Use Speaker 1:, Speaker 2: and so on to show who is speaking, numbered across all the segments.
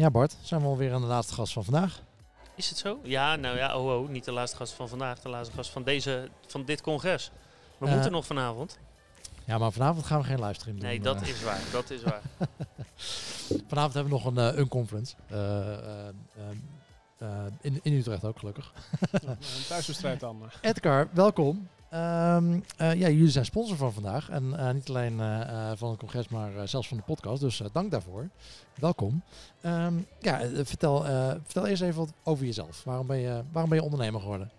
Speaker 1: Ja, Bart, zijn we alweer aan de laatste gast van vandaag?
Speaker 2: Is het zo? Ja, nou ja, oh, oh niet de laatste gast van vandaag, de laatste gast van, deze, van dit congres. We
Speaker 1: Eh,
Speaker 2: moeten nog vanavond.
Speaker 1: Ja, maar vanavond gaan we geen livestream doen.
Speaker 2: Nee, dat
Speaker 1: Eh,
Speaker 2: is waar, dat is waar.
Speaker 1: Vanavond hebben we nog een, een conference. In, in Utrecht ook, gelukkig.
Speaker 3: een thuiswedstrijd dan.
Speaker 1: Edgar, welkom. Ehm, eh, ja, jullie zijn sponsor van vandaag. En eh, niet alleen eh, van het congres, maar zelfs van de podcast. Dus dank daarvoor. Welkom. Ehm, ja, vertel, vertel eerst even wat over jezelf. Waarom ben je, waarom ben je ondernemer geworden?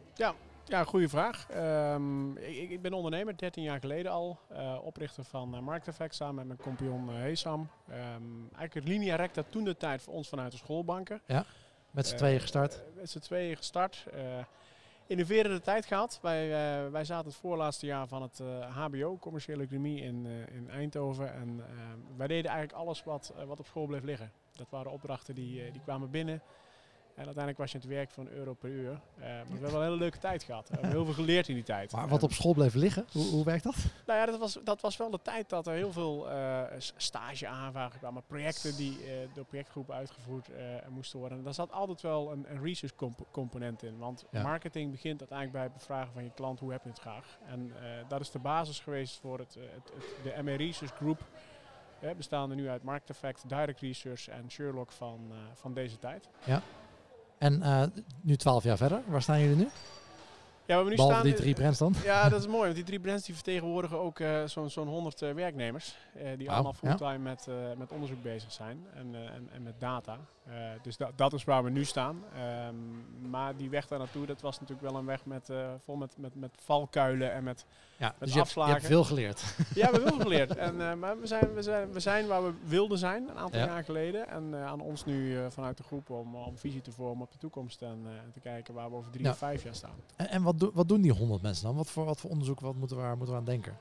Speaker 3: Ja, goede vraag. Ehm, ik, ik ben ondernemer, 13 jaar geleden al. oprichter van uh, Market Effect samen met mijn compagnon Hesam. Ehm, eigenlijk het linea recta toen de tijd voor ons vanuit de schoolbanken.
Speaker 1: Met z'n tweeën gestart.
Speaker 3: met z'n tweeën gestart. Eh innoverende tijd gehad. Wij, eh, wij zaten het voorlaatste jaar van het eh, HBO, commerciële economie in, eh, in Eindhoven. En wij deden eigenlijk alles wat, eh, wat op school bleef liggen. Dat waren opdrachten die, eh, die kwamen binnen. En uiteindelijk was je aan het werk van een euro per uur. Eh, maar we hebben wel een hele leuke tijd gehad. We hebben heel veel geleerd in die tijd.
Speaker 1: Maar wat op school bleef liggen, hoe, hoe werkt dat?
Speaker 3: nou ja, dat was, dat was wel de tijd dat er heel veel eh stageaanvragen kwamen. Projecten die eh, door projectgroepen uitgevoerd moesten worden. En daar zat altijd wel een, een research comp- component in. Want
Speaker 1: Ja.
Speaker 3: marketing begint uiteindelijk bij het bevragen van je klant. Hoe heb je het graag? En dat is de basis geweest voor het, het, het- de MA Research Group. Bestaande nu uit Market Effect, Direct Research en Sherlock van, van deze tijd.
Speaker 1: En eh, nu twaalf jaar verder, waar staan jullie nu?
Speaker 3: Ja, waar we nu
Speaker 1: Behalve
Speaker 3: staan,
Speaker 1: die drie brands dan?
Speaker 3: Ja, dat is mooi, want die drie brands die vertegenwoordigen ook eh, zo'n zo'n 100 eh, werknemers. die allemaal
Speaker 1: ja.
Speaker 3: fulltime met, eh, met onderzoek bezig zijn en, en, en met data. Dus da dat is waar we nu staan. Ehm, maar die weg daar naartoe, dat was natuurlijk wel een weg met, vol met, met, met valkuilen en met...
Speaker 1: Ja, dus
Speaker 3: Met
Speaker 1: je hebt, je
Speaker 3: afslagen.
Speaker 1: hebt veel geleerd.
Speaker 3: Ja, we hebben veel geleerd. En, eh, maar we zijn, we, zijn, we zijn waar we wilden zijn een aantal
Speaker 1: Ja.
Speaker 3: jaar geleden. En eh, aan ons nu eh, vanuit de groep om, om visie te vormen op de toekomst en te kijken waar we over drie
Speaker 1: Ja.
Speaker 3: of vijf jaar staan.
Speaker 1: En, en wat, do- wat doen die honderd mensen dan? Wat voor, wat voor onderzoek wat moeten, we, aan- moeten we aan denken?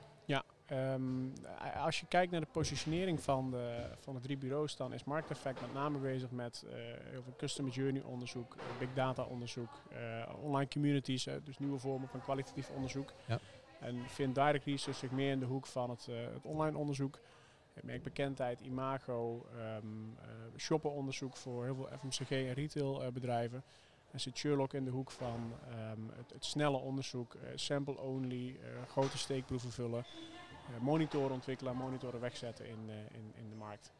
Speaker 3: Ehm, a- als je kijkt naar de positionering van de, van de drie bureaus, dan is Market Effect met name bezig met heel veel customer journey onderzoek, big data onderzoek, online communities, dus nieuwe vormen van kwalitatief onderzoek.
Speaker 1: Ja.
Speaker 3: En vindt Direct Research zich meer in de hoek van het, eh, het online onderzoek. Het merkt bekendheid, imago, ehm eh, shopperonderzoek voor heel veel FMCG en retailbedrijven. En zit Sherlock in de hoek van ehm, het, het snelle onderzoek, eh, sample only, eh, grote steekproeven vullen eh, monitoren ontwikkelen, monitoren wegzetten in, eh, in, in de markt.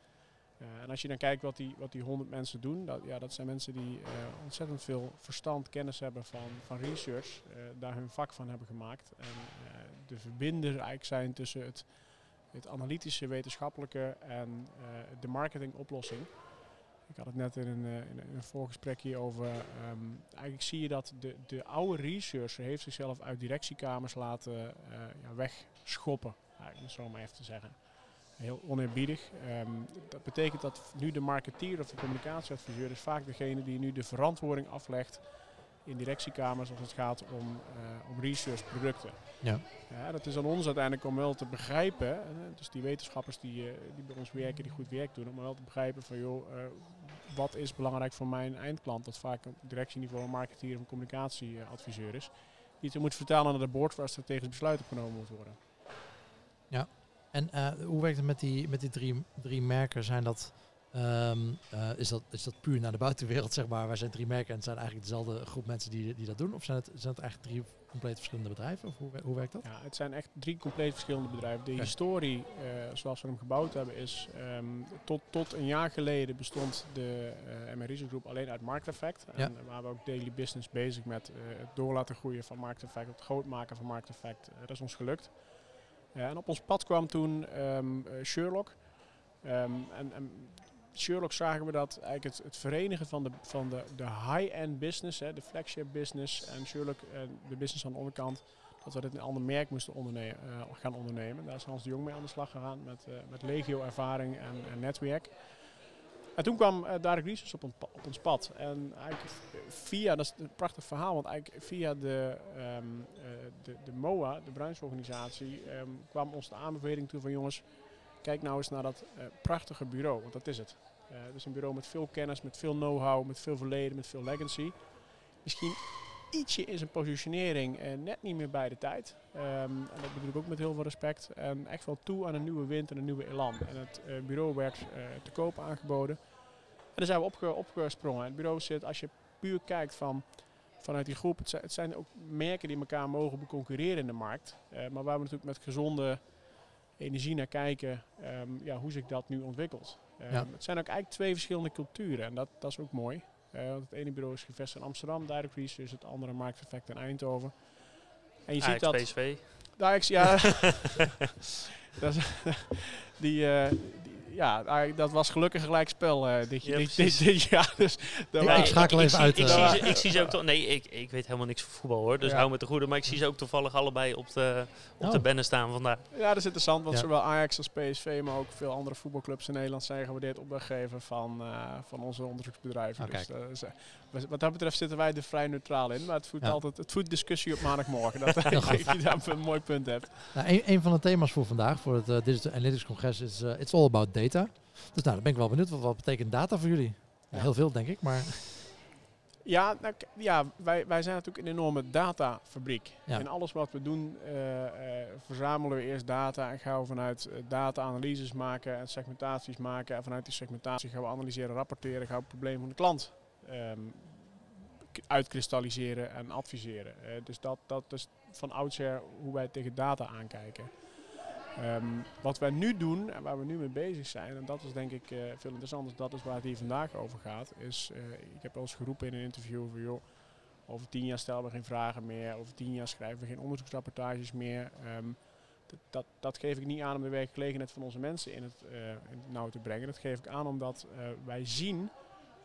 Speaker 3: Eh, en als je dan kijkt wat die, wat die 100 mensen doen, dat, ja, dat zijn mensen die eh, ontzettend veel verstand, kennis hebben van, van research, eh, daar hun vak van hebben gemaakt. En de verbinder eigenlijk zijn tussen het, het analytische, wetenschappelijke en de marketingoplossing. Ik had het net in een, in een, voorgesprek hier over. ehm, eigenlijk zie je dat de, de oude researcher heeft zichzelf uit directiekamers laten eh, ja, wegschoppen om het zo maar even te zeggen. Heel oneerbiedig. Ehm, dat betekent dat nu de marketeer of de communicatieadviseur is vaak degene die nu de verantwoording aflegt in directiekamers als het gaat om, eh, om research producten.
Speaker 1: Ja.
Speaker 3: Ja, dat is aan ons uiteindelijk om wel te begrijpen, eh, dus die wetenschappers die, eh, die bij ons werken, die goed werk doen, om wel te begrijpen van joh, wat is belangrijk voor mijn eindklant, dat vaak op directieniveau een marketeer of een communicatieadviseur is, die het moet vertalen naar de board waar strategisch besluit op genomen moet worden.
Speaker 1: En eh, hoe werkt het met die, met die drie, drie merken? Zijn dat, ehm, eh, is, dat, is dat puur naar de buitenwereld, zeg maar? Wij zijn drie merken en het zijn eigenlijk dezelfde groep mensen die, die dat doen? Of zijn het, zijn het eigenlijk drie compleet verschillende bedrijven? Of hoe, hoe werkt dat?
Speaker 3: Ja, het zijn echt drie compleet verschillende bedrijven. De historie, eh, zoals we hem gebouwd hebben, is ehm, tot, tot een jaar geleden bestond de MRI groep alleen uit Market Effect.
Speaker 1: Ja.
Speaker 3: En waren we ook daily business bezig met het door laten groeien van Market Effect, het groot maken van Market Effect. Eh, dat is ons gelukt. En op ons pad kwam toen ehm, eh, Sherlock. Ehm, en, en Sherlock zagen we dat eigenlijk het, het verenigen van de, van de, de high-end business, hè, de flagship business en Sherlock eh, de business aan de onderkant, dat we dit een ander merk moesten onderne- eh, gaan ondernemen. Daar is Hans de Jong mee aan de slag gegaan met, met legio ervaring en, en netwerk. En toen kwam eh Direct op, op ons pad. En eigenlijk via, dat is een prachtig verhaal, want eigenlijk via de, ehm, eh, de, de MOA, de brancheorganisatie, ehm, kwam ons de aanbeveling toe van jongens, kijk nou eens naar dat eh, prachtige bureau, want dat is het. Het is een bureau met veel kennis, met veel know-how, met veel verleden, met veel legacy. Misschien ietsje in zijn positionering net niet meer bij de tijd. Ehm, en dat bedoel ik ook met heel veel respect. En echt wel toe aan een nieuwe wind en een nieuwe elan. En het eh, bureau werd eh, te koop aangeboden. En daar zijn we opge, opgesprongen. Het bureau zit, als je puur kijkt van, vanuit die groep, het zijn, ook merken die elkaar mogen beconcurreren in de markt. Eh, maar waar we natuurlijk met gezonde energie naar kijken, ehm, ja, hoe zich dat nu ontwikkelt. Ehm,
Speaker 1: Ja.
Speaker 3: Het zijn ook eigenlijk twee verschillende culturen en dat, dat is ook mooi. Eh, want het ene bureau is gevestigd in Amsterdam, Direct Research, het andere Markt Effect in Eindhoven. En je ziet
Speaker 2: Ajax,
Speaker 3: dat...
Speaker 2: PSV.
Speaker 3: Ajax, ja. dat, die, eh, die- ja, dat was gelukkig gelijk spel eh, dit,
Speaker 2: Ja,
Speaker 3: dit, dit, dit jaar. Dus dat
Speaker 1: Ik- schakel even
Speaker 2: zie,
Speaker 1: uit,
Speaker 2: Ik,
Speaker 1: eh.
Speaker 2: zie, ze, ik zie ze ook toch. Nee, ik, ik weet helemaal niks van voetbal hoor. Dus
Speaker 3: Ja.
Speaker 2: hou me te goede. Maar ik zie ze ook toevallig allebei op de, op
Speaker 1: Oh.
Speaker 2: de banner staan vandaag.
Speaker 3: Ja, dat is interessant, want
Speaker 1: Ja.
Speaker 3: zowel Ajax als PSV, maar ook veel andere voetbalclubs in Nederland zijn gewaardeerd opdrachtgever van, eh, van onze onderzoeksbedrijven.
Speaker 1: Oh,
Speaker 3: dus, wat- wat dat betreft zitten wij er vrij neutraal in, maar het voedt
Speaker 1: Ja.
Speaker 3: altijd het voedt discussie op maandagmorgen. Dat je daar een mooi punt hebt.
Speaker 1: Nou, een, een van de thema's voor vandaag, voor het eh, Digital Analytics Congres, is eh, It's All About Data. Dus nou, dan ben ik wel benieuwd. Wat, wat betekent data voor jullie? Ja, heel veel, denk ik. Maar
Speaker 3: Ja, nou, ja wij, wij zijn natuurlijk een enorme datafabriek.
Speaker 1: Ja.
Speaker 3: In alles wat we doen eh, eh, verzamelen we eerst data en gaan we vanuit data analyses maken en segmentaties maken. En vanuit die segmentatie gaan we analyseren, rapporteren, gaan we het probleem van de klant k- uitkristalliseren en adviseren. Dus dat, dat is van oudsher hoe wij tegen data aankijken. Ehm, wat wij nu doen en waar we nu mee bezig zijn, en dat is denk ik eh, veel interessanter, dat is waar het hier vandaag over gaat, is, eh, ik heb wel eens geroepen in een interview van joh, over tien jaar stellen we geen vragen meer, over tien jaar schrijven we geen onderzoeksrapportages meer. Ehm, dat, dat, geef ik niet aan om de werkgelegenheid van onze mensen in het, eh, in het nauw te brengen. Dat geef ik aan omdat wij zien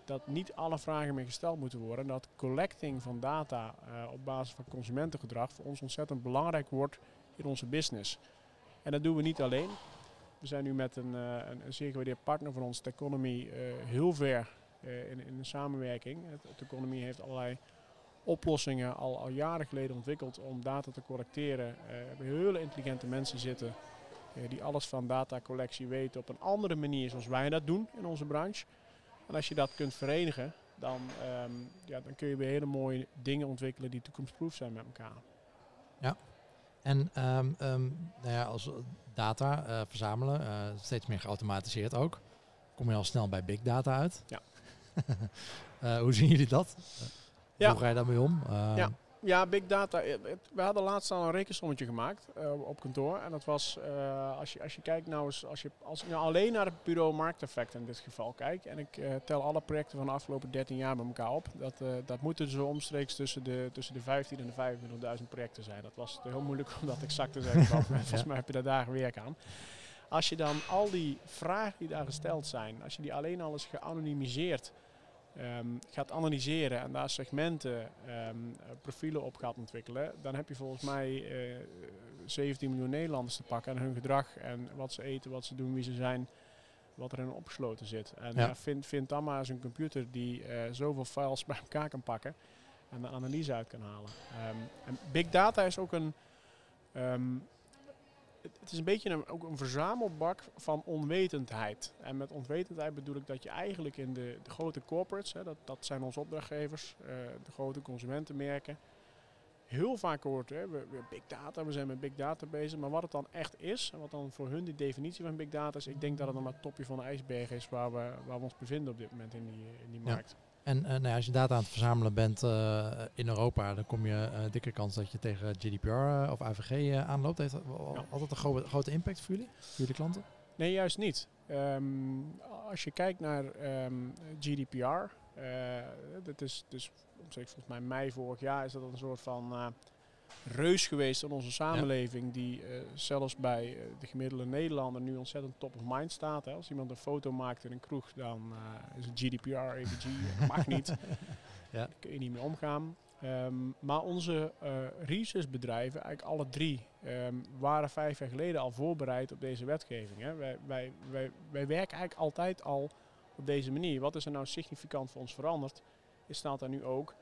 Speaker 3: dat niet alle vragen meer gesteld moeten worden. En dat collecting van data eh, op basis van consumentengedrag voor ons ontzettend belangrijk wordt in onze business. En dat doen we niet alleen. We zijn nu met een, eh, een, een zeer gewaardeerd partner van ons, Teconomy, eh heel ver in, in de samenwerking. Teconomy heeft allerlei oplossingen al, al jaren geleden ontwikkeld om data te collecteren. We hebben hele intelligente mensen zitten die alles van datacollectie weten op een andere manier zoals wij dat doen in onze branche. En als je dat kunt verenigen, dan, ehm, ja, dan kun je weer hele mooie dingen ontwikkelen die toekomstproof zijn met elkaar.
Speaker 1: En ehm, ehm, nou ja, als data eh, verzamelen, eh, steeds meer geautomatiseerd ook. Kom je al snel bij big data uit.
Speaker 3: Ja.
Speaker 1: Eh, hoe zien jullie dat?
Speaker 3: Ja.
Speaker 1: Hoe ga je daarmee om?
Speaker 3: Ja. Ja, big data. eh, We hadden laatst al een rekensommetje gemaakt eh, op kantoor. En dat was, eh, als, je, als je kijkt nou eens, als, je, als ik nou alleen naar het bureau Markteffect in dit geval kijk. En ik tel alle projecten van de afgelopen 13 jaar bij elkaar op. Dat, dat moeten zo omstreeks tussen de, tussen de 15 en de 25.000 projecten zijn. Dat was heel moeilijk om dat exact te zeggen. want Volgens mij heb je daar dagen werk aan. Als je dan al die vragen die daar gesteld zijn, als je die alleen al eens geanonimiseerd ehm, gaat analyseren en daar segmenten, eh, profielen op gaat ontwikkelen, dan heb je volgens mij eh 17 miljoen Nederlanders te pakken en hun gedrag en wat ze eten, wat ze doen, wie ze zijn, wat er in opgesloten zit. En
Speaker 1: Ja.
Speaker 3: ja. vind, vind dan maar eens een computer die eh, zoveel files bij elkaar kan pakken en de analyse uit kan halen. Ehm, en big data is ook een. Het, is een beetje een, ook een verzamelbak van onwetendheid. En met onwetendheid bedoel ik dat je eigenlijk in de, de grote corporates, hè, dat, dat zijn onze opdrachtgevers, eh, de grote consumentenmerken, heel vaak hoort, hè, we, we big data, we zijn met big data bezig, maar wat het dan echt is, en wat dan voor hun de definitie van big data is, ik denk dat het nog maar het topje van de ijsberg is waar we, waar we ons bevinden op dit moment in die, in die
Speaker 1: Ja. En eh, nou ja, als je data aan het verzamelen bent eh, in Europa, dan kom je eh dikke kans dat je tegen GDPR of AVG aanloopt. Heeft dat
Speaker 3: Ja.
Speaker 1: altijd een gro- grote impact voor jullie? Voor jullie klanten?
Speaker 3: Nee, juist niet. Ehm, als je kijkt naar ehm, GDPR, dat is dus volgens mij mei vorig jaar, is dat een soort van reus geweest in onze samenleving, die eh, zelfs bij eh, de gemiddelde Nederlander nu ontzettend top of mind staat. Hè. Als iemand een foto maakt in een kroeg, dan eh, is het GDPR, AVG, mag niet.
Speaker 1: Ja.
Speaker 3: Daar kun je niet mee omgaan. Ehm, maar onze researchbedrijven, eigenlijk alle drie, ehm, waren vijf jaar geleden al voorbereid op deze wetgeving. Hè. Wij, wij, wij, wij werken eigenlijk altijd al op deze manier. Wat is er nou significant voor ons veranderd? Is dat er nu ook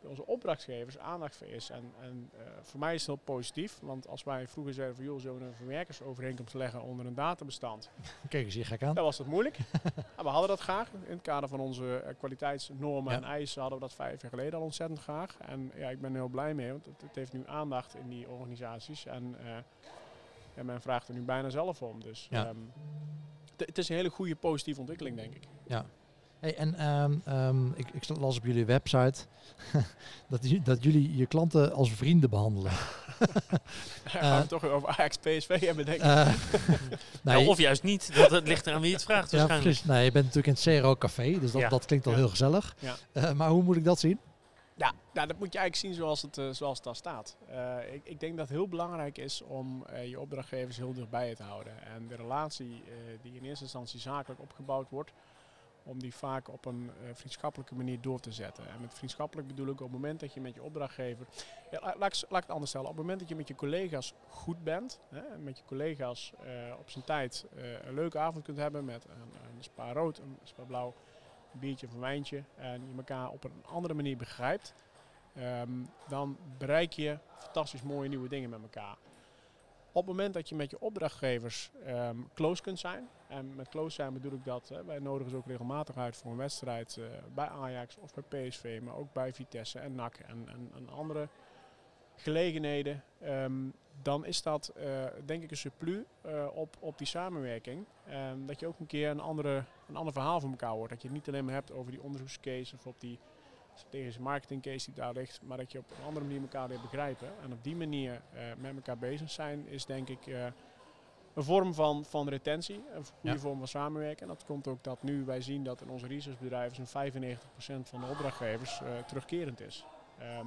Speaker 3: bij onze opdrachtgevers aandacht voor is. En, en eh, voor mij is het heel positief, want als wij vroeger zeiden van joh, zullen we een verwerkersovereenkomst leggen onder een databestand,
Speaker 1: Kijk eens hier gek aan.
Speaker 3: dan was dat moeilijk. We hadden dat graag. In het kader van onze eh, kwaliteitsnormen
Speaker 1: Ja.
Speaker 3: en eisen hadden we dat vijf jaar geleden al ontzettend graag. En ja, ik ben er heel blij mee, want het, het heeft nu aandacht in die organisaties. En eh, ja, men vraagt er nu bijna zelf om. Dus
Speaker 1: Ja.
Speaker 3: ehm, het is een hele goede positieve ontwikkeling, denk ik.
Speaker 1: Ja. Hey, en ehm, ehm, ik, ik las op jullie website dat, dat jullie je klanten als vrienden behandelen.
Speaker 3: Dan gaan we het toch weer over Ajax PSV hebben, denk ik.
Speaker 1: Eh, nee,
Speaker 2: of juist niet. Dat het ligt eraan wie het vraagt
Speaker 1: ja,
Speaker 2: waarschijnlijk.
Speaker 1: precies. Nee, je bent natuurlijk in het CRO Café, dus dat,
Speaker 2: Ja.
Speaker 1: dat klinkt al heel gezellig.
Speaker 3: Ja.
Speaker 1: Eh, maar hoe moet ik dat zien?
Speaker 3: Ja, nou, dat moet je eigenlijk zien zoals het, eh, zoals het daar staat. Eh, ik, ik denk dat het heel belangrijk is om eh, je opdrachtgevers heel dichtbij te houden. En de relatie eh, die in eerste instantie zakelijk opgebouwd wordt, om die vaak op een eh, vriendschappelijke manier door te zetten. En met vriendschappelijk bedoel ik op het moment dat je met je opdrachtgever... Ja, la- laat, laat ik het anders stellen. Op het moment dat je met je collega's goed bent, hè, met je collega's eh, op zijn tijd eh, een leuke avond kunt hebben met een, een spa rood, een spa blauw, een biertje of een wijntje en je elkaar op een andere manier begrijpt, ehm, dan bereik je fantastisch mooie nieuwe dingen met elkaar. Op het moment dat je met je opdrachtgevers ehm, close kunt zijn, en met close zijn bedoel ik dat, hè, wij nodigen ze ook regelmatig uit voor een wedstrijd eh, bij Ajax of bij PSV, maar ook bij Vitesse en NAC en, en, andere gelegenheden, ehm, dan is dat eh, denk ik een surplus eh, op, op die samenwerking. Ehm, dat je ook een keer een, andere, een ander verhaal van elkaar hoort. Dat je het niet alleen maar hebt over die onderzoekscase of op die strategische marketingcase die daar ligt, maar dat je op een andere manier elkaar leert begrijpen. En op die manier met elkaar bezig zijn is denk ik een vorm van, van retentie, een goede
Speaker 1: Ja.
Speaker 3: vorm van samenwerken. En dat komt ook dat nu wij zien dat in onze researchbedrijven zo'n 95% van de opdrachtgevers eh, terugkerend is. Ehm,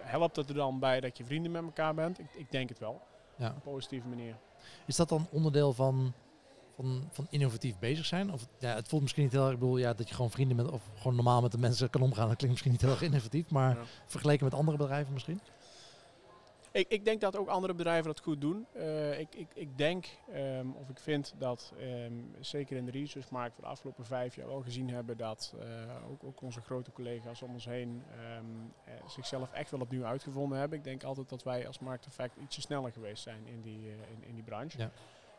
Speaker 3: helpt het er dan bij dat je vrienden met elkaar bent? Ik, ik denk het wel.
Speaker 1: Ja.
Speaker 3: Op een positieve manier.
Speaker 1: Is dat dan onderdeel van, van, van innovatief bezig zijn? Of, ja, het voelt misschien niet heel erg, ik bedoel, ja, dat je gewoon vrienden met, of gewoon normaal met de mensen kan omgaan. Dat klinkt misschien niet heel erg innovatief, maar
Speaker 3: Ja.
Speaker 1: vergeleken met andere bedrijven misschien?
Speaker 3: Ik, ik denk dat ook andere bedrijven dat goed doen. Eh, ik, ik, ik denk, ehm, of ik vind dat, ehm, zeker in de researchmarkt voor de afgelopen vijf jaar wel gezien hebben dat eh, ook, ook onze grote collega's om ons heen ehm, eh, zichzelf echt wel opnieuw uitgevonden hebben. Ik denk altijd dat wij als markteffect ietsje sneller geweest zijn in die, in, in die branche.
Speaker 1: Ja.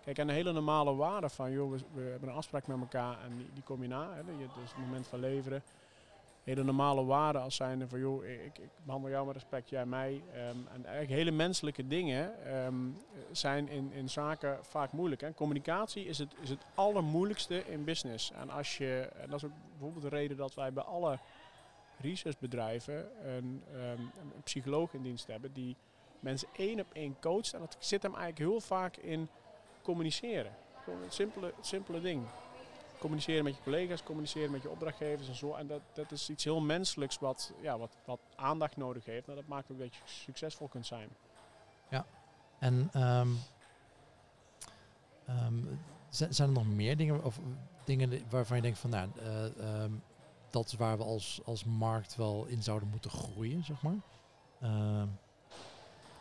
Speaker 3: Kijk, en een hele normale waarde van, joh, we, we hebben een afspraak met elkaar en die, die kom je na. Hè, dus het moment van leveren hele normale waarden als zijnde van joh, ik, ik behandel jou met respect, jij mij. Ehm, en eigenlijk hele menselijke dingen ehm, zijn in, in zaken vaak moeilijk. Hè. Communicatie is het, is het allermoeilijkste in business. En als je, en dat is ook bijvoorbeeld de reden dat wij bij alle researchbedrijven een, ehm, psycholoog in dienst hebben die mensen één op één coacht. En dat zit hem eigenlijk heel vaak in communiceren. Gewoon simpele, het simpele ding communiceren met je collega's, communiceren met je opdrachtgevers en zo. En dat, dat is iets heel menselijks wat, ja, wat, wat aandacht nodig heeft. Nou, dat maakt ook dat je succesvol kunt zijn.
Speaker 1: En ehm, ehm, zijn, er nog meer dingen, of dingen waarvan je denkt van, nou, eh, ehm, dat is waar we als, als markt wel in zouden moeten groeien, zeg maar?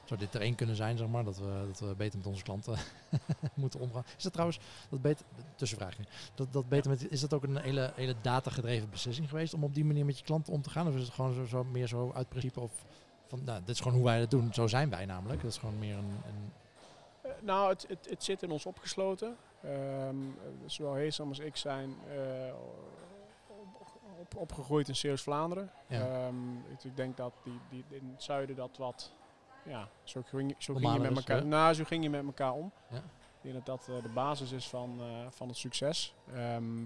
Speaker 1: Zou dit er één kunnen zijn, zeg maar, dat we, dat we beter met onze klanten moeten omgaan? Is dat trouwens, dat beter, tussenvraagje, dat, dat beter met, is dat ook een hele, hele datagedreven beslissing geweest om op die manier met je klanten om te gaan? Of is het gewoon zo, zo meer zo uit principe of van, nou, dit is gewoon hoe wij het doen, zo zijn wij namelijk. Dat is gewoon meer een, een
Speaker 3: Eh, nou, het, het, het zit in ons opgesloten. Ehm, zowel Heesam als ik zijn eh, op, op, opgegroeid in Zeeuws-Vlaanderen.
Speaker 1: Ja.
Speaker 3: Ehm, ik, ik denk dat die, die, in het zuiden dat wat... Ja, zo ging, zo ging je met elkaar, nou, zo ging je met elkaar om.
Speaker 1: Ja.
Speaker 3: Ik denk dat dat eh, de basis is van, eh, van het succes. Ehm,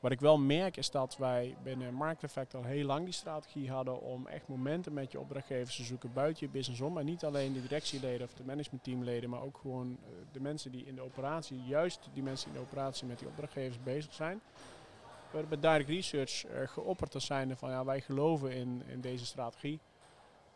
Speaker 3: wat ik wel merk is dat wij binnen Market Effect al heel lang die strategie hadden om echt momenten met je opdrachtgevers te zoeken buiten je business om. En niet alleen de directieleden of de managementteamleden, maar ook gewoon eh, de mensen die in de operatie, juist die mensen in de operatie met die opdrachtgevers bezig zijn. We hebben bij Direct Research geopperd als zijnde van ja, wij geloven in, in deze strategie.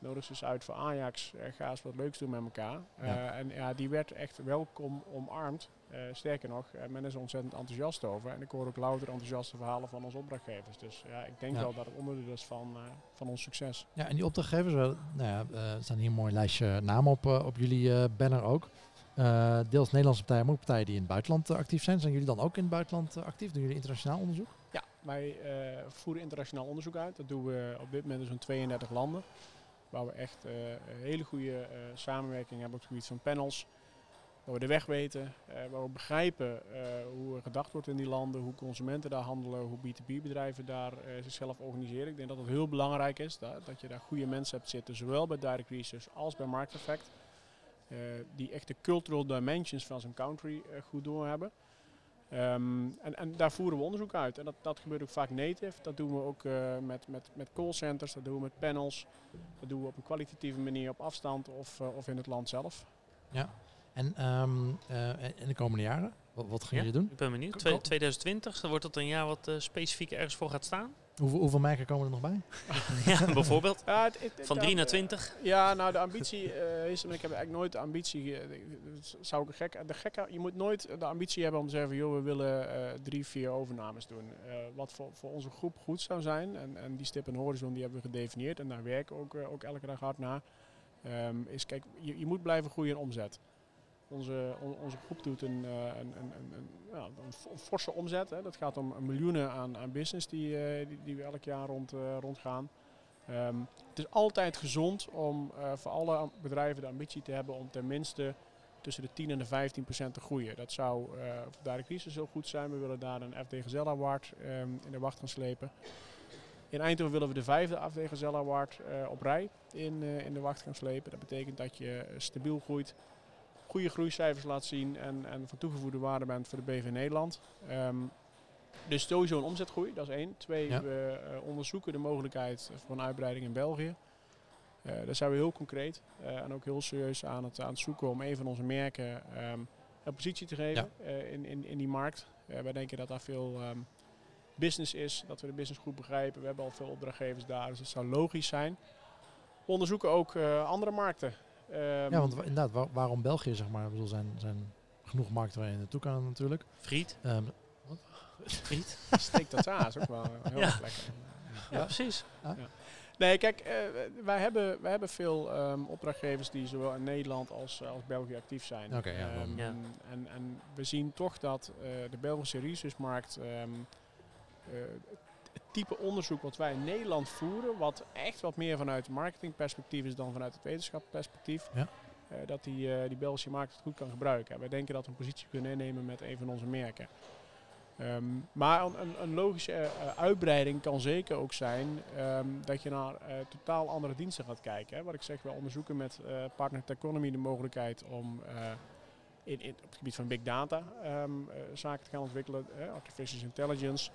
Speaker 3: Nodig ze eens uit voor Ajax, eh, ga eens wat leuks doen met elkaar.
Speaker 1: Ja.
Speaker 3: Eh, en ja, die werd echt welkom omarmd. Eh, sterker nog, men is er ontzettend enthousiast over. En ik hoor ook louter enthousiaste verhalen van onze opdrachtgevers. Dus ja, ik denk
Speaker 1: Ja.
Speaker 3: wel dat het onderdeel is van, van ons succes.
Speaker 1: Ja, en die opdrachtgevers, wel, nou ja, er staan hier een mooi lijstje namen op, op jullie banner ook. Deels Nederlandse partijen, maar ook partijen die in het buitenland actief zijn. Zijn jullie dan ook in het buitenland actief? Doen jullie internationaal onderzoek?
Speaker 3: Ja, wij voeren internationaal onderzoek uit. Dat doen we op dit moment in zo'n 32 landen. Waar we echt eh, een hele goede eh, samenwerking hebben op het gebied van panels. Waar we de weg weten, eh, waar we begrijpen hoe er gedacht wordt in die landen, hoe consumenten daar handelen, hoe B2B-bedrijven daar zichzelf organiseren. Ik denk dat het heel belangrijk is dat, dat je daar goede mensen hebt zitten, zowel bij Direct Research als bij Market Effect. die echt de cultural dimensions van zo'n country goed doorhebben. Ehm, en, en daar voeren we onderzoek uit. En dat, dat gebeurt ook vaak native. Dat doen we ook uh, met, met, met callcenters, dat doen we met panels. Dat doen we op een kwalitatieve manier op afstand of, uh, of in het land zelf.
Speaker 1: Ja, en um, uh, in de komende jaren, wat, wat gaan
Speaker 2: ja,
Speaker 1: jullie doen?
Speaker 2: Ik ben benieuwd. Twee, 2020, wordt dat een jaar wat specifiek ergens voor gaat staan?
Speaker 1: Hoeveel, hoeveel merken komen er nog bij?
Speaker 2: ja, bijvoorbeeld.
Speaker 3: Ja, het, het,
Speaker 2: Van 3 naar 20?
Speaker 3: Ja, nou de ambitie uh, is, ik heb eigenlijk nooit de ambitie, zou ik gek, de gekke, je moet nooit de ambitie hebben om te zeggen, joh, we willen uh, drie, vier overnames doen. wat voor, voor onze groep goed zou zijn, en, en die stip en horizon die hebben we gedefinieerd en daar werken we ook, ook elke dag hard naar, um, is kijk, je, je moet blijven groeien in omzet. Onze, on, onze groep doet een, uh, een, een, ja, forse omzet. Hè. Dat gaat om miljoenen aan, aan business die, uh, die, die, we elk jaar rond, uh, rondgaan. Um, het is altijd gezond om voor alle bedrijven de ambitie te hebben om tenminste tussen de 10 en de 15 procent te groeien. Dat zou voor Direct Crisis heel goed zijn. We willen daar een FD Gazelle Award um, in de wacht gaan slepen. In Eindhoven willen we de vijfde FD Gazelle Award op rij in, in de wacht gaan slepen. Dat betekent dat je stabiel groeit goede groeicijfers laat zien en, en van toegevoegde waarde bent voor de BV Nederland. Um, dus sowieso een omzetgroei, dat is één. Twee, ja. we uh, onderzoeken de mogelijkheid voor een uitbreiding in België. Uh, daar zijn we heel concreet uh, en ook heel serieus aan het, aan het zoeken om een van onze merken um, een positie te geven ja. in, in, in die markt. wij denken dat daar veel um, business is, dat we de business goed begrijpen. We hebben al veel opdrachtgevers daar, dus het zou logisch zijn. We onderzoeken ook andere markten.
Speaker 1: Um, ja, want inderdaad, waar, waarom België, zeg maar? Ik bedoel, zijn, zijn genoeg markten waar je naartoe kan natuurlijk.
Speaker 2: Friet.
Speaker 1: Um,
Speaker 2: wat? Friet.
Speaker 3: Steek dat is ook wel heel
Speaker 2: ja.
Speaker 3: lekker.
Speaker 2: Ja, ja precies.
Speaker 3: Ja. Nee, kijk, uh, wij, hebben, wij hebben veel um, opdrachtgevers die zowel in Nederland als, als België actief zijn.
Speaker 1: Okay, ja,
Speaker 3: um,
Speaker 2: ja.
Speaker 3: En, en we zien toch dat uh, de Belgische researchmarkt um, uh, type onderzoek wat wij in Nederland voeren, wat echt wat meer vanuit marketingperspectief is dan vanuit het wetenschapperspectief,
Speaker 1: ja.
Speaker 3: uh, dat die, uh, die Belgische markt het goed kan gebruiken. En wij denken dat we een positie kunnen innemen met een van onze merken. Um, maar een, een logische uh, uitbreiding kan zeker ook zijn um, dat je naar totaal andere diensten gaat kijken. Hè. Wat ik zeg, we onderzoeken met Partner Techonomy de mogelijkheid om in, in, op het gebied van big data um, zaken te gaan ontwikkelen, artificial intelligence.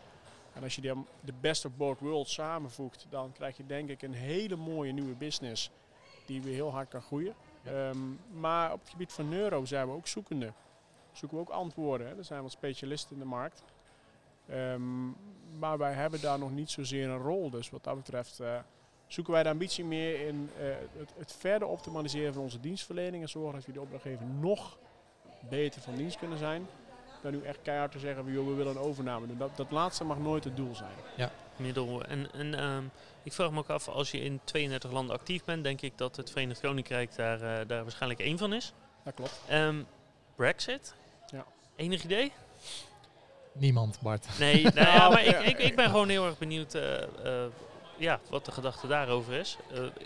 Speaker 3: En als je de, de best of both worlds samenvoegt, dan krijg je denk ik een hele mooie nieuwe business die weer heel hard kan groeien. Ja. Um, maar op het gebied van neuro zijn we ook zoekende. Zoeken we ook antwoorden. Hè. Er zijn wat specialisten in de markt. Um, maar wij hebben daar nog niet zozeer een rol. Dus wat dat betreft uh, zoeken wij de ambitie meer in uh, het, het, verder optimaliseren van onze dienstverlening. En zorgen dat we de opdrachtgever nog beter van dienst kunnen zijn dan nu echt keihard te zeggen, joh, we willen een overname doen. Dat, dat laatste mag nooit het doel zijn.
Speaker 2: Ja, middel. En, en um, ik vraag me ook af, als je in 32 landen actief bent, denk ik dat het Verenigd Koninkrijk daar, uh, daar waarschijnlijk één van is.
Speaker 3: Dat klopt.
Speaker 2: Um, Brexit?
Speaker 3: Ja.
Speaker 2: Enig idee?
Speaker 1: Niemand, Bart.
Speaker 2: Nee, nou ja, maar ik, ik, ik ben gewoon heel erg benieuwd uh, uh, ja, wat de gedachte daarover is.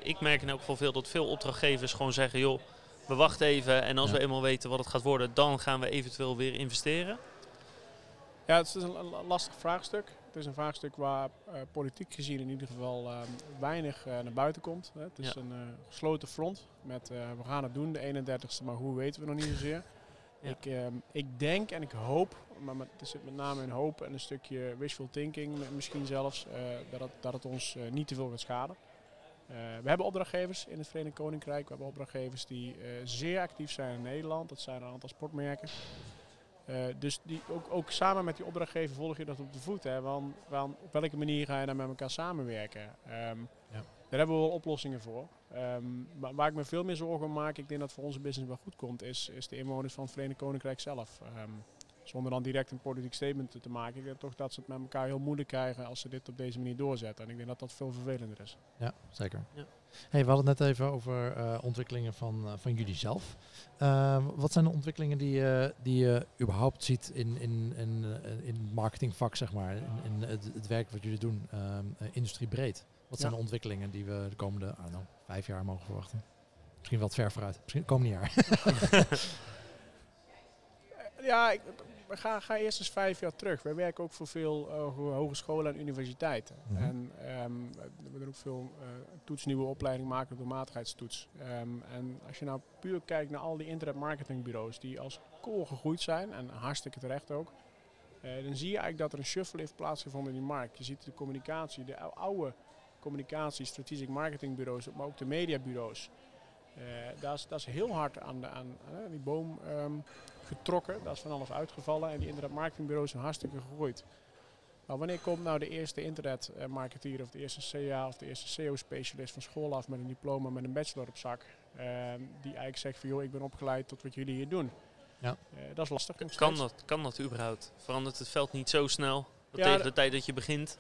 Speaker 2: ik merk in elk geval veel dat veel opdrachtgevers gewoon zeggen, joh, we wachten even en als ja. we eenmaal weten wat het gaat worden, dan gaan we eventueel weer investeren?
Speaker 3: Ja, het is een lastig vraagstuk. Het is een vraagstuk waar uh, politiek gezien in ieder geval uh, weinig uh, naar buiten komt. Hè. Het is ja. een gesloten front met we gaan het doen, de 31ste, maar hoe weten we nog niet zozeer. Ja. Ik, ik denk en ik hoop, maar met, er zit met name een hoop en een stukje wishful thinking misschien zelfs, dat, het, dat het ons niet te veel gaat schaden. Uh, we hebben opdrachtgevers in het Verenigd Koninkrijk. We hebben opdrachtgevers die uh, zeer actief zijn in Nederland. Dat zijn een aantal sportmerken. Uh, dus die, ook, ook, samen met die opdrachtgever volg je dat op de voet. Hè? Want, want op welke manier ga je dan met elkaar samenwerken? Um, ja. Daar hebben we wel oplossingen voor. Um, maar waar ik me veel meer zorgen om maak, ik denk dat voor onze business wel goed komt, is, is de inwoners van het Verenigd Koninkrijk zelf. Um, zonder dan direct een politiek statement te maken. Ik denk toch dat ze het met elkaar heel moeilijk krijgen als ze dit op deze manier doorzetten. En ik denk dat dat veel vervelender is.
Speaker 1: Ja, zeker. Ja. Hey, we hadden het net even over uh, ontwikkelingen van, uh, van jullie zelf. Uh, wat zijn de ontwikkelingen die, uh, die je überhaupt ziet in, in, in, in het marketingvak, zeg maar, in, in het, het, werk wat jullie doen, industriebreed? Wat zijn ja. de ontwikkelingen die we de komende know, vijf jaar mogen verwachten? Misschien wat ver vooruit, misschien het komende jaar.
Speaker 3: ja, ik, we gaan, gaan eerst eens vijf jaar terug. Wij werken ook voor veel uh, hogescholen en universiteiten. Mm -hmm. En um, we doen ook veel uh, toets, nieuwe opleiding maken door maatigheidstoets. Um, en als je nou puur kijkt naar al die internet marketingbureaus die als kool gegroeid zijn, en hartstikke terecht ook, dan zie je eigenlijk dat er een shuffle heeft plaatsgevonden in die markt. Je ziet de communicatie, de oude communicatie, strategic marketingbureaus, maar ook de mediabureaus. Uh, dat, is, dat is heel hard aan, de, aan die boom ehm, getrokken. Dat is van alles uitgevallen en die internetmarketingbureaus zijn hartstikke gegroeid. Maar wanneer komt nou de eerste internetmarketeer of de eerste CA of de eerste SEO-specialist van school af met een diploma, met een bachelor op zak, ehm, die eigenlijk zegt van joh, ik ben opgeleid tot wat jullie hier doen. Ja. Uh, dat is lastig.
Speaker 2: Kan dat, kan dat überhaupt? Verandert het veld niet zo snel dat tegen de tijd dat je begint?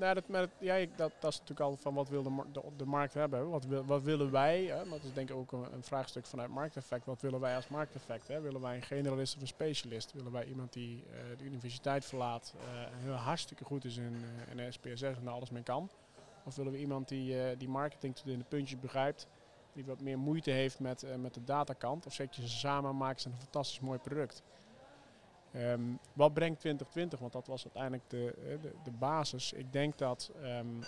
Speaker 3: Nou, dat, ja, dat, dat is natuurlijk al van wat wil de, de, markt hebben. Wat, wat willen wij? Hè? Dat is denk ik ook een, vraagstuk vanuit markteffect. Wat willen wij als markteffect? Hè? Willen wij een generalist of een specialist? Willen wij iemand die uh, de universiteit verlaat uh, heel hartstikke goed is in, uh, in SPSS en daar alles mee kan? Of willen we iemand die, die marketing in de puntjes begrijpt? Die wat meer moeite heeft met, met de datakant? Of zet je ze samen en maken ze een fantastisch mooi product? Um, wat brengt 2020? Want dat was uiteindelijk de, eh, de, de basis. Ik denk dat um,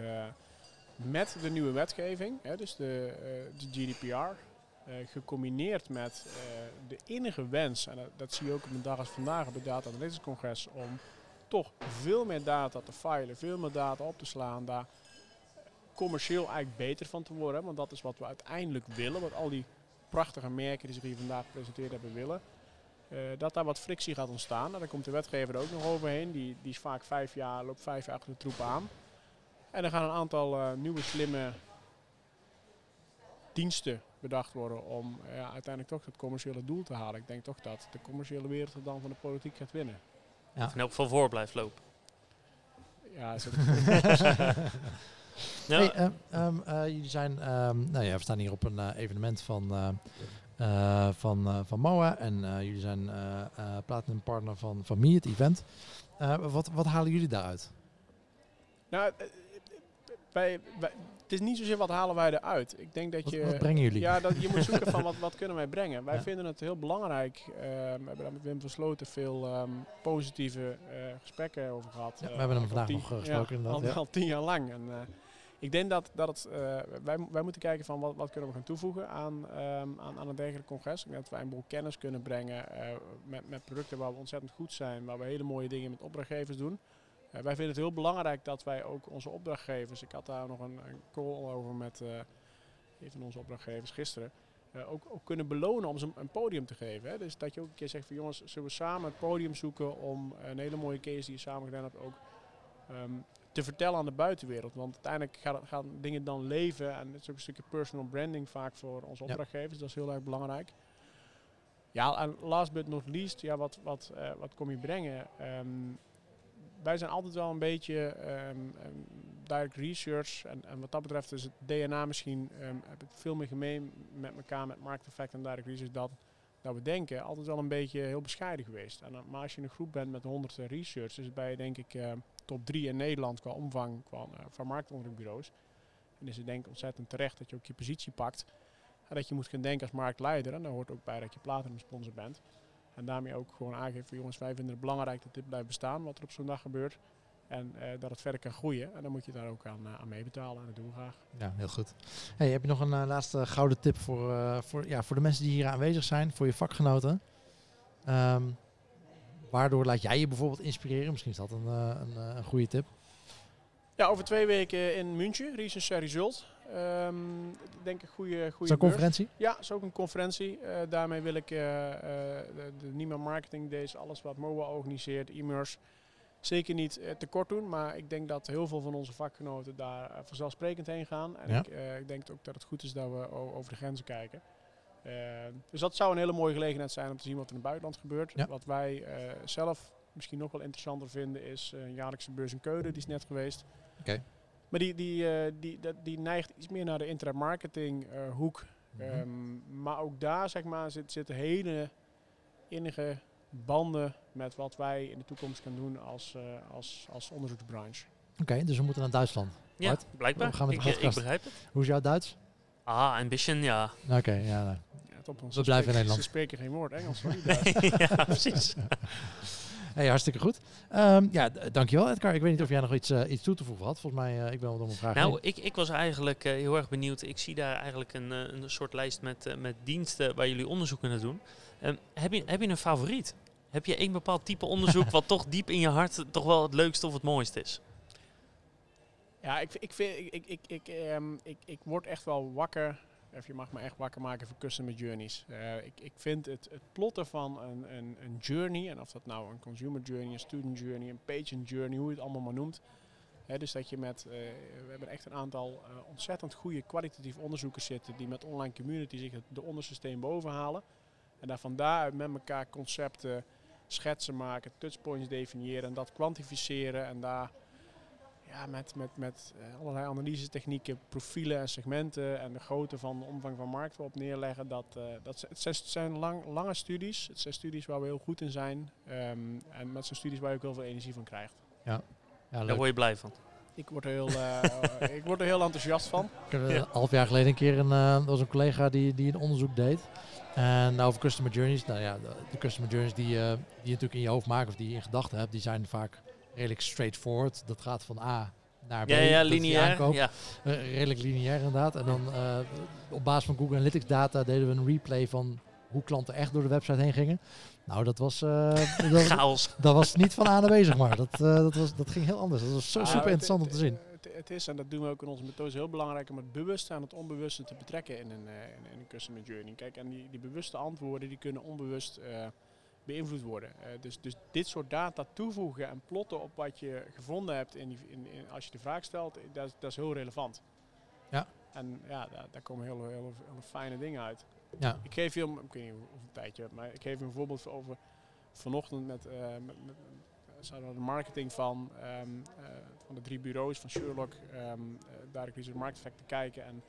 Speaker 3: uh, met de nieuwe wetgeving, hè, dus de, uh, de GDPR, gecombineerd met de innige wens, en dat, dat, zie je ook op een dag als vandaag op het Data Analytics Congres, om toch veel meer data te filen, veel meer data op te slaan, daar commercieel eigenlijk beter van te worden. Want dat is wat we uiteindelijk willen, wat al die prachtige merken die zich hier vandaag gepresenteerd hebben willen. Uh, dat daar wat frictie gaat ontstaan. Nou, daar komt de wetgever ook nog overheen. Die, die is vaak vijf jaar, loopt vijf jaar achter de troep aan. En er gaan een aantal uh, nieuwe slimme diensten bedacht worden om uh, ja, uiteindelijk toch het commerciële doel te halen. Ik denk toch dat de commerciële wereld dan van de politiek gaat winnen.
Speaker 2: Ja. In elk geval voor blijft lopen.
Speaker 3: Ja, is het
Speaker 1: ja. Hey, um, jullie zijn, um, nou ja, we staan hier op een evenement van uh, van, uh, van MOA. En uh, jullie zijn platinum partner van, van Me, het event. wat, wat halen jullie daaruit?
Speaker 3: Nou, wij, wij, het is niet zozeer wat halen wij eruit. Ik denk dat je.
Speaker 1: Wat brengen jullie?
Speaker 3: Ja, dat je moet zoeken van wat, wat kunnen wij brengen. Wij ja. vinden het heel belangrijk. we hebben daar met Wim Versloten veel um, positieve gesprekken over gehad.
Speaker 1: Ja, we hebben hem vandaag tien, nog gesproken.
Speaker 3: Ja, al, al, tien jaar lang. En, ik denk dat, dat uh, wij, wij moeten kijken van wat, wat kunnen we gaan toevoegen aan, um, aan, aan een dergelijk congres. Ik denk dat wij een boel kennis kunnen brengen uh, met, met producten waar we ontzettend goed zijn, waar we hele mooie dingen met opdrachtgevers doen. Uh, wij vinden het heel belangrijk dat wij ook onze opdrachtgevers, ik had daar nog een, een call over met een van onze opdrachtgevers gisteren, ook, ook, kunnen belonen om ze een podium te geven. Hè. Dus dat je ook een keer zegt van jongens, zullen we samen het podium zoeken om een hele mooie case die je samen gedaan hebt ook um, te vertellen aan de buitenwereld. Want uiteindelijk gaan, gaan dingen dan leven. En het is ook een stukje personal branding vaak voor onze opdrachtgevers. Dat is heel erg belangrijk. Ja, en last but not least, ja, wat, wat, uh, wat kom je brengen? Um, wij zijn altijd wel een beetje um, um, direct research. En, en, wat dat betreft is het DNA misschien heb ik veel meer gemeen met elkaar, met market effect en direct research, dat, dat we denken. Altijd wel een beetje heel bescheiden geweest. En, maar als je in een groep bent met 100 research, dus ben je denk ik top 3 in Nederland qua omvang uh, van marktonderzoekbureaus. En is het denk ik ontzettend terecht dat je ook je positie pakt. En dat je moet gaan denken als marktleider. En daar hoort ook bij dat je platinum sponsor bent. En daarmee ook gewoon aangeven, jongens, wij vinden het belangrijk dat dit blijft bestaan, wat er op zo'n dag gebeurt. En uh, dat het verder kan groeien. En dan moet je daar ook aan, uh, aan meebetalen. En dat doen we graag.
Speaker 1: Ja, heel goed. Hey, heb je nog een laatste gouden tip voor, voor, ja, voor de mensen die hier aanwezig zijn, voor je vakgenoten? Um, Waardoor laat jij je bijvoorbeeld inspireren? Misschien is dat een, eh, een, eh, een goede tip.
Speaker 3: Ja, over twee weken in München, Research Result. Um, denk ik goede goede.
Speaker 1: Een conferentie?
Speaker 3: Ja, is ook een conferentie. Uh, daarmee wil ik uh, de, de Nima Marketing Days, alles wat MOA organiseert, e-merse, zeker niet tekort doen. Maar ik denk dat heel veel van onze vakgenoten daar vanzelfsprekend heen gaan. En ja. ik, ik, denk ook dat het goed is dat we over de grenzen kijken. Uh, dus dat zou een hele mooie gelegenheid zijn om te zien wat er in het buitenland gebeurt. Ja. Wat wij uh, zelf misschien nog wel interessanter vinden is uh, een jaarlijkse beurs in Keulen, die is net geweest.
Speaker 1: Okay.
Speaker 3: Maar die, die, die, die, die, neigt iets meer naar de internetmarketing hoek. Mm -hmm. um, maar ook daar zeg maar, zit, zitten hele innige banden met wat wij in de toekomst gaan doen als, als, als onderzoeksbranche.
Speaker 1: Oké, okay, dus we moeten naar Duitsland.
Speaker 2: Ja, blijkbaar. We gaan met ik, ik begrijp het.
Speaker 1: Hoe is jouw Duits?
Speaker 2: Ah, ambition, ja.
Speaker 1: Oké, okay, ja.
Speaker 3: Ja top,
Speaker 1: we blijven in Nederland.
Speaker 3: Ze spreken geen woord Engels. Hoor,
Speaker 2: nee, ja, precies.
Speaker 1: hey, hartstikke goed. Um, ja, dankjewel Edgar. Ik weet niet of jij nog iets, uh, iets toe te voegen had. Volgens mij, uh, ik ben wel om een vraag.
Speaker 2: Nou, ik, ik was eigenlijk uh, heel erg benieuwd. Ik zie daar eigenlijk een, een soort lijst met, met diensten waar jullie onderzoek naar doen. Um, heb, je, heb je een favoriet? Heb je één bepaald type onderzoek wat toch diep in je hart toch wel het leukste of het mooiste is?
Speaker 3: Ja, ik, ik, vind, ik, ik, ik, ik, ehm, ik, ik word echt wel wakker. Of je mag me echt wakker maken voor customer journeys. Eh, ik, ik vind het, het plotten van een, een, een journey, en of dat nou een consumer journey, een student journey, een patient journey, hoe je het allemaal maar noemt. Dus dat je met, eh, we hebben echt een aantal eh, ontzettend goede kwalitatief onderzoekers zitten die met online community zich het, de boven halen. En daar van daaruit met elkaar concepten, schetsen maken, touchpoints definiëren en dat kwantificeren en daar ja, met, met, met uh, allerlei analysetechnieken, profielen en segmenten en de grootte van de omvang van markt op neerleggen. Dat, uh, dat het zijn lang, lange studies. Het zijn studies waar we heel goed in zijn. Um, en met zo'n studies waar je ook heel veel energie van krijgt.
Speaker 1: Ja,
Speaker 2: ja Daar word je blij van.
Speaker 3: Ik word er heel, uh, ik word er heel enthousiast van.
Speaker 1: Ik heb een half jaar geleden een keer een, was een collega die, die een onderzoek deed. En over customer journeys, nou ja, de, de customer journeys die, die je natuurlijk in je hoofd maakt of die je in gedachten hebt, die zijn vaak redelijk straightforward. Dat gaat van A naar B.
Speaker 2: Ja, ja lineair. Ja.
Speaker 1: Uh, redelijk lineair inderdaad. En dan uh, op basis van Google Analytics data deden we een replay van hoe klanten echt door de website heen gingen. Nou, dat was, uh, dat,
Speaker 2: Chaos.
Speaker 1: dat was niet van A naar B, zeg maar. Dat, dat, was, dat ging heel anders. Dat was zo ah, super interessant om te zien.
Speaker 3: Het, is, en dat doen we ook in onze methode, heel belangrijk om het bewuste en het onbewuste te betrekken in een, in, in een customer journey. Kijk, en die, die bewuste antwoorden die kunnen onbewust beïnvloed worden. Uh, dus, dus dit soort data toevoegen en plotten op wat je gevonden hebt in die, in, in, als je de vraag stelt, dat, dat, is heel relevant.
Speaker 1: Ja.
Speaker 3: En ja, daar, daar komen hele, hele, hele, fijne dingen uit.
Speaker 1: Ja.
Speaker 3: Ik geef je, ik weet niet hoeveel tijd je hebt, maar ik geef je een voorbeeld over vanochtend met, uh, met, met de marketing van, um, uh, van de drie bureaus van Sherlock, um, daar ik Research Market te kijken. En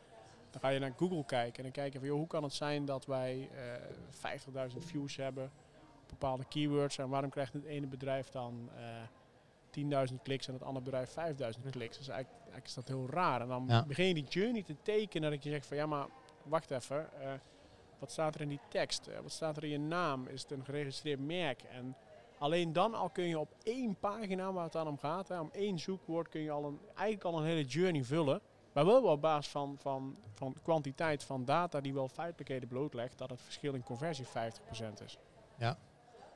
Speaker 3: dan ga je naar Google kijken en dan kijken van joh, hoe kan het zijn dat wij 50.000 views hebben bepaalde keywords. En waarom krijgt het ene bedrijf dan uh, eh, 10.000 kliks en het andere bedrijf 5.000 kliks? Dus eigenlijk, eigenlijk, is dat heel raar. En dan begin je die journey te tekenen dat je zegt van ja, maar wacht even. Uh, wat staat er in die tekst? Uh, wat staat er in je naam? Is het een geregistreerd merk? En alleen dan al kun je op één pagina waar het dan om gaat, hè, om één zoekwoord, kun je al een, eigenlijk al een hele journey vullen. Maar wel op basis van, van, van kwantiteit van data die wel feitelijkheden blootlegt dat het verschil in conversie 50% is.
Speaker 1: Ja,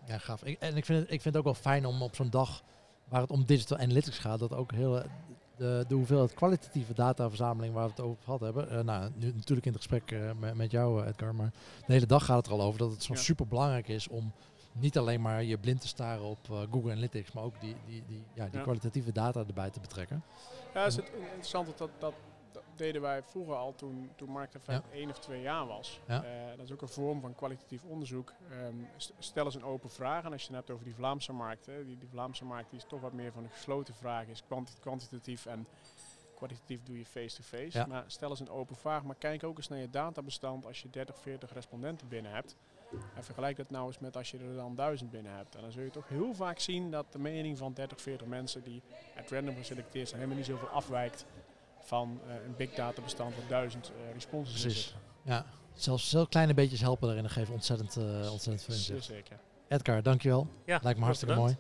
Speaker 1: ja, gaaf. Ik, en ik vind, het, ik vind het ook wel fijn om op zo'n dag waar het om digital analytics gaat, dat ook heel de, de hoeveelheid kwalitatieve dataverzameling waar we het over gehad hebben. Uh, nou, nu natuurlijk in het gesprek uh, met, met, jou, Edgar, maar de hele dag gaat het er al over dat het zo ja. super belangrijk is om niet alleen maar je blind te staren op uh, Google Analytics, maar ook die, die, die, ja, die ja. kwalitatieve data erbij te betrekken.
Speaker 3: Ja, is het interessant dat, dat deden wij vroeger al toen, toen Markteffect ja. één of twee jaar was.
Speaker 1: Ja.
Speaker 3: Uh, dat is ook een vorm van kwalitatief onderzoek. Um, stel eens een open vraag. En als je het hebt over die Vlaamse markt, hè, die, die Vlaamse markt die is toch wat meer van een gesloten vraag, is kwanti kwantitatief en kwalitatief doe je face-to-face. -face.
Speaker 1: Ja.
Speaker 3: Maar stel eens een open vraag, maar kijk ook eens naar je databestand als je 30, 40 respondenten binnen hebt. En vergelijk dat nou eens met als je er dan duizend binnen hebt. En dan zul je toch heel vaak zien dat de mening van 30, 40 mensen die at random geselecteerd zijn helemaal niet zoveel afwijkt van uh, een big data bestand wat duizend uh, responses
Speaker 1: Precies. Ja, zelfs zelf kleine beetjes helpen daarin en geven ontzettend, uh, ontzettend veel inzicht.
Speaker 3: Zeker.
Speaker 1: Edgar, dankjewel.
Speaker 2: Ja,
Speaker 1: Lijkt me hartstikke mooi.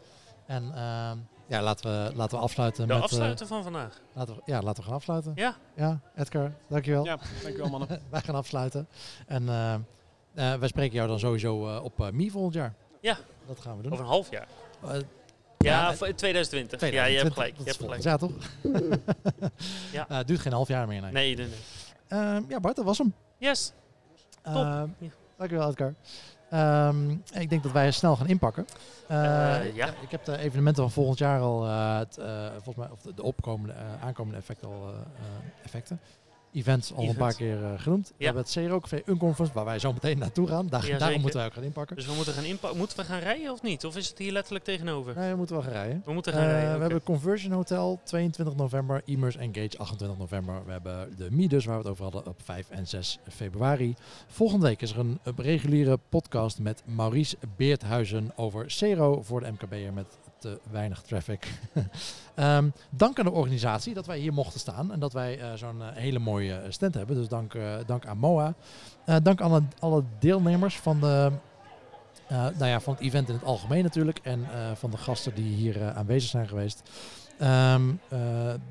Speaker 1: En uh, ja, laten we, laten we afsluiten
Speaker 2: de
Speaker 1: met...
Speaker 2: afsluiten van vandaag.
Speaker 1: Laten we, ja, laten we gaan afsluiten.
Speaker 2: Ja.
Speaker 1: Ja, Edgar, dankjewel.
Speaker 3: Ja, dankjewel mannen.
Speaker 1: Wij gaan afsluiten. En wij spreken jou dan sowieso op MI volgend jaar.
Speaker 2: Ja.
Speaker 1: Dat gaan we doen.
Speaker 2: Over een half jaar. Ja, ja 2020. 2020. Ja, je hebt gelijk. Je hebt gelijk.
Speaker 1: Ja, toch?
Speaker 2: ja.
Speaker 1: Uh, het duurt geen half jaar meer. Nee,
Speaker 2: nee, nee. nee.
Speaker 1: Uh, ja, Bart, dat was hem.
Speaker 2: Yes. Top. Uh,
Speaker 1: ja. Dankjewel, Edgar. Um, ik denk dat wij snel gaan inpakken.
Speaker 2: ja.
Speaker 1: Ik heb de evenementen van volgend jaar al, het, volgens mij, of de, de opkomende, aankomende effecten al, effecten events al een paar keer uh, genoemd. Ja. We hebben het CRO-café Unconference, waar wij zo meteen naartoe gaan. Daar,
Speaker 2: ja,
Speaker 1: daarom moeten wij ook gaan inpakken.
Speaker 2: Dus we moeten gaan inpakken. Moeten we gaan rijden of niet? Of is het hier letterlijk tegenover?
Speaker 1: Nee, we moeten wel gaan rijden.
Speaker 2: We moeten gaan uh, rijden.
Speaker 1: We
Speaker 2: okay.
Speaker 1: hebben Conversion Hotel 22 november, Immers Engage 28 november. We hebben de Midas, waar we het over hadden, op 5 en 6 februari. Volgende week is er een, reguliere podcast met Maurice Beerthuizen over CRO voor de MKB'er met te weinig traffic. um, dank aan de organisatie dat wij hier mochten staan en dat wij uh, zo'n uh, hele mooie stand hebben. Dus dank, dank aan MOA. dank aan alle, deelnemers van, de, nou ja, van het event in het algemeen natuurlijk en van de gasten die hier aanwezig zijn geweest. Um,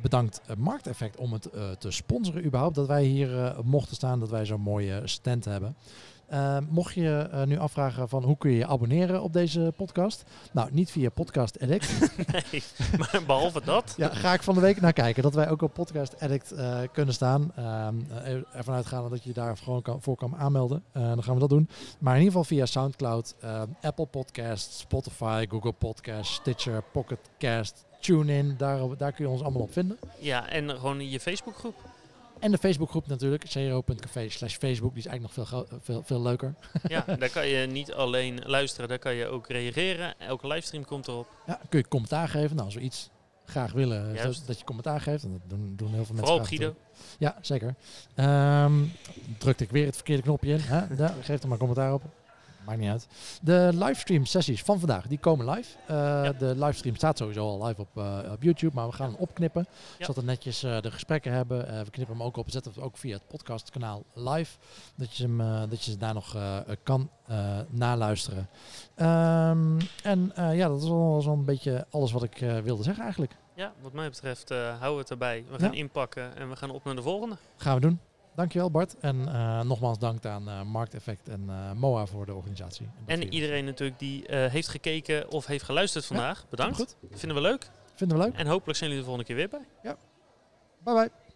Speaker 1: bedankt Markteffect om het te sponsoren überhaupt. Dat wij hier mochten staan, dat wij zo'n mooie stand hebben. Uh, mocht je uh, nu afvragen van hoe kun je je abonneren op deze podcast? Nou, niet via Podcast Addict.
Speaker 2: nee, maar behalve dat.
Speaker 1: ja, ga ik van de week naar kijken. Dat wij ook op Podcast Addict uh, kunnen staan. ervan uitgaan dat je daar gewoon kan, voor kan aanmelden. dan gaan we dat doen. Maar in ieder geval via Soundcloud, Apple Podcast, Spotify, Google Podcast, Stitcher, Pocket Cast, TuneIn. Daar, daar kun je ons allemaal op vinden.
Speaker 2: Ja, en gewoon je Facebookgroep.
Speaker 1: En de Facebookgroep natuurlijk, cro.café slash Facebook. Die is eigenlijk nog veel, veel, veel leuker.
Speaker 2: Ja, daar kan je niet alleen luisteren, daar kan je ook reageren. Elke livestream komt erop.
Speaker 1: Ja, kun je commentaar geven. Nou, als we iets graag willen, dat, dat je commentaar geeft. En dat doen, doen heel veel mensen
Speaker 2: Vooral Guido.
Speaker 1: Ja, zeker. Um, drukte ik weer het verkeerde knopje in. Hè? Ja, geef er maar commentaar op maakt niet uit. De livestream sessies van vandaag, die komen live. Uh, De livestream staat sowieso al live op, uh, op YouTube, maar we gaan hem opknippen. Ja. Zodat we netjes uh, de gesprekken hebben. we knippen hem ook op, zetten het ook via het podcastkanaal live. Dat je, hem, dat je ze daar nog kan naluisteren. Um, en ja, dat is wel zo'n beetje alles wat ik wilde zeggen eigenlijk.
Speaker 2: Ja, wat mij betreft houden we het erbij. We gaan ja. inpakken en we gaan op naar de volgende.
Speaker 1: Gaan we doen. Dankjewel Bart. En uh, nogmaals dank aan uh, Markteffect en uh, MOA voor de organisatie.
Speaker 2: En, en iedereen natuurlijk die heeft gekeken of heeft geluisterd vandaag. Ja, Bedankt. Goed. Vinden we leuk.
Speaker 1: Vinden we leuk.
Speaker 2: En hopelijk zijn jullie de volgende keer weer bij.
Speaker 1: Ja. Bye bye.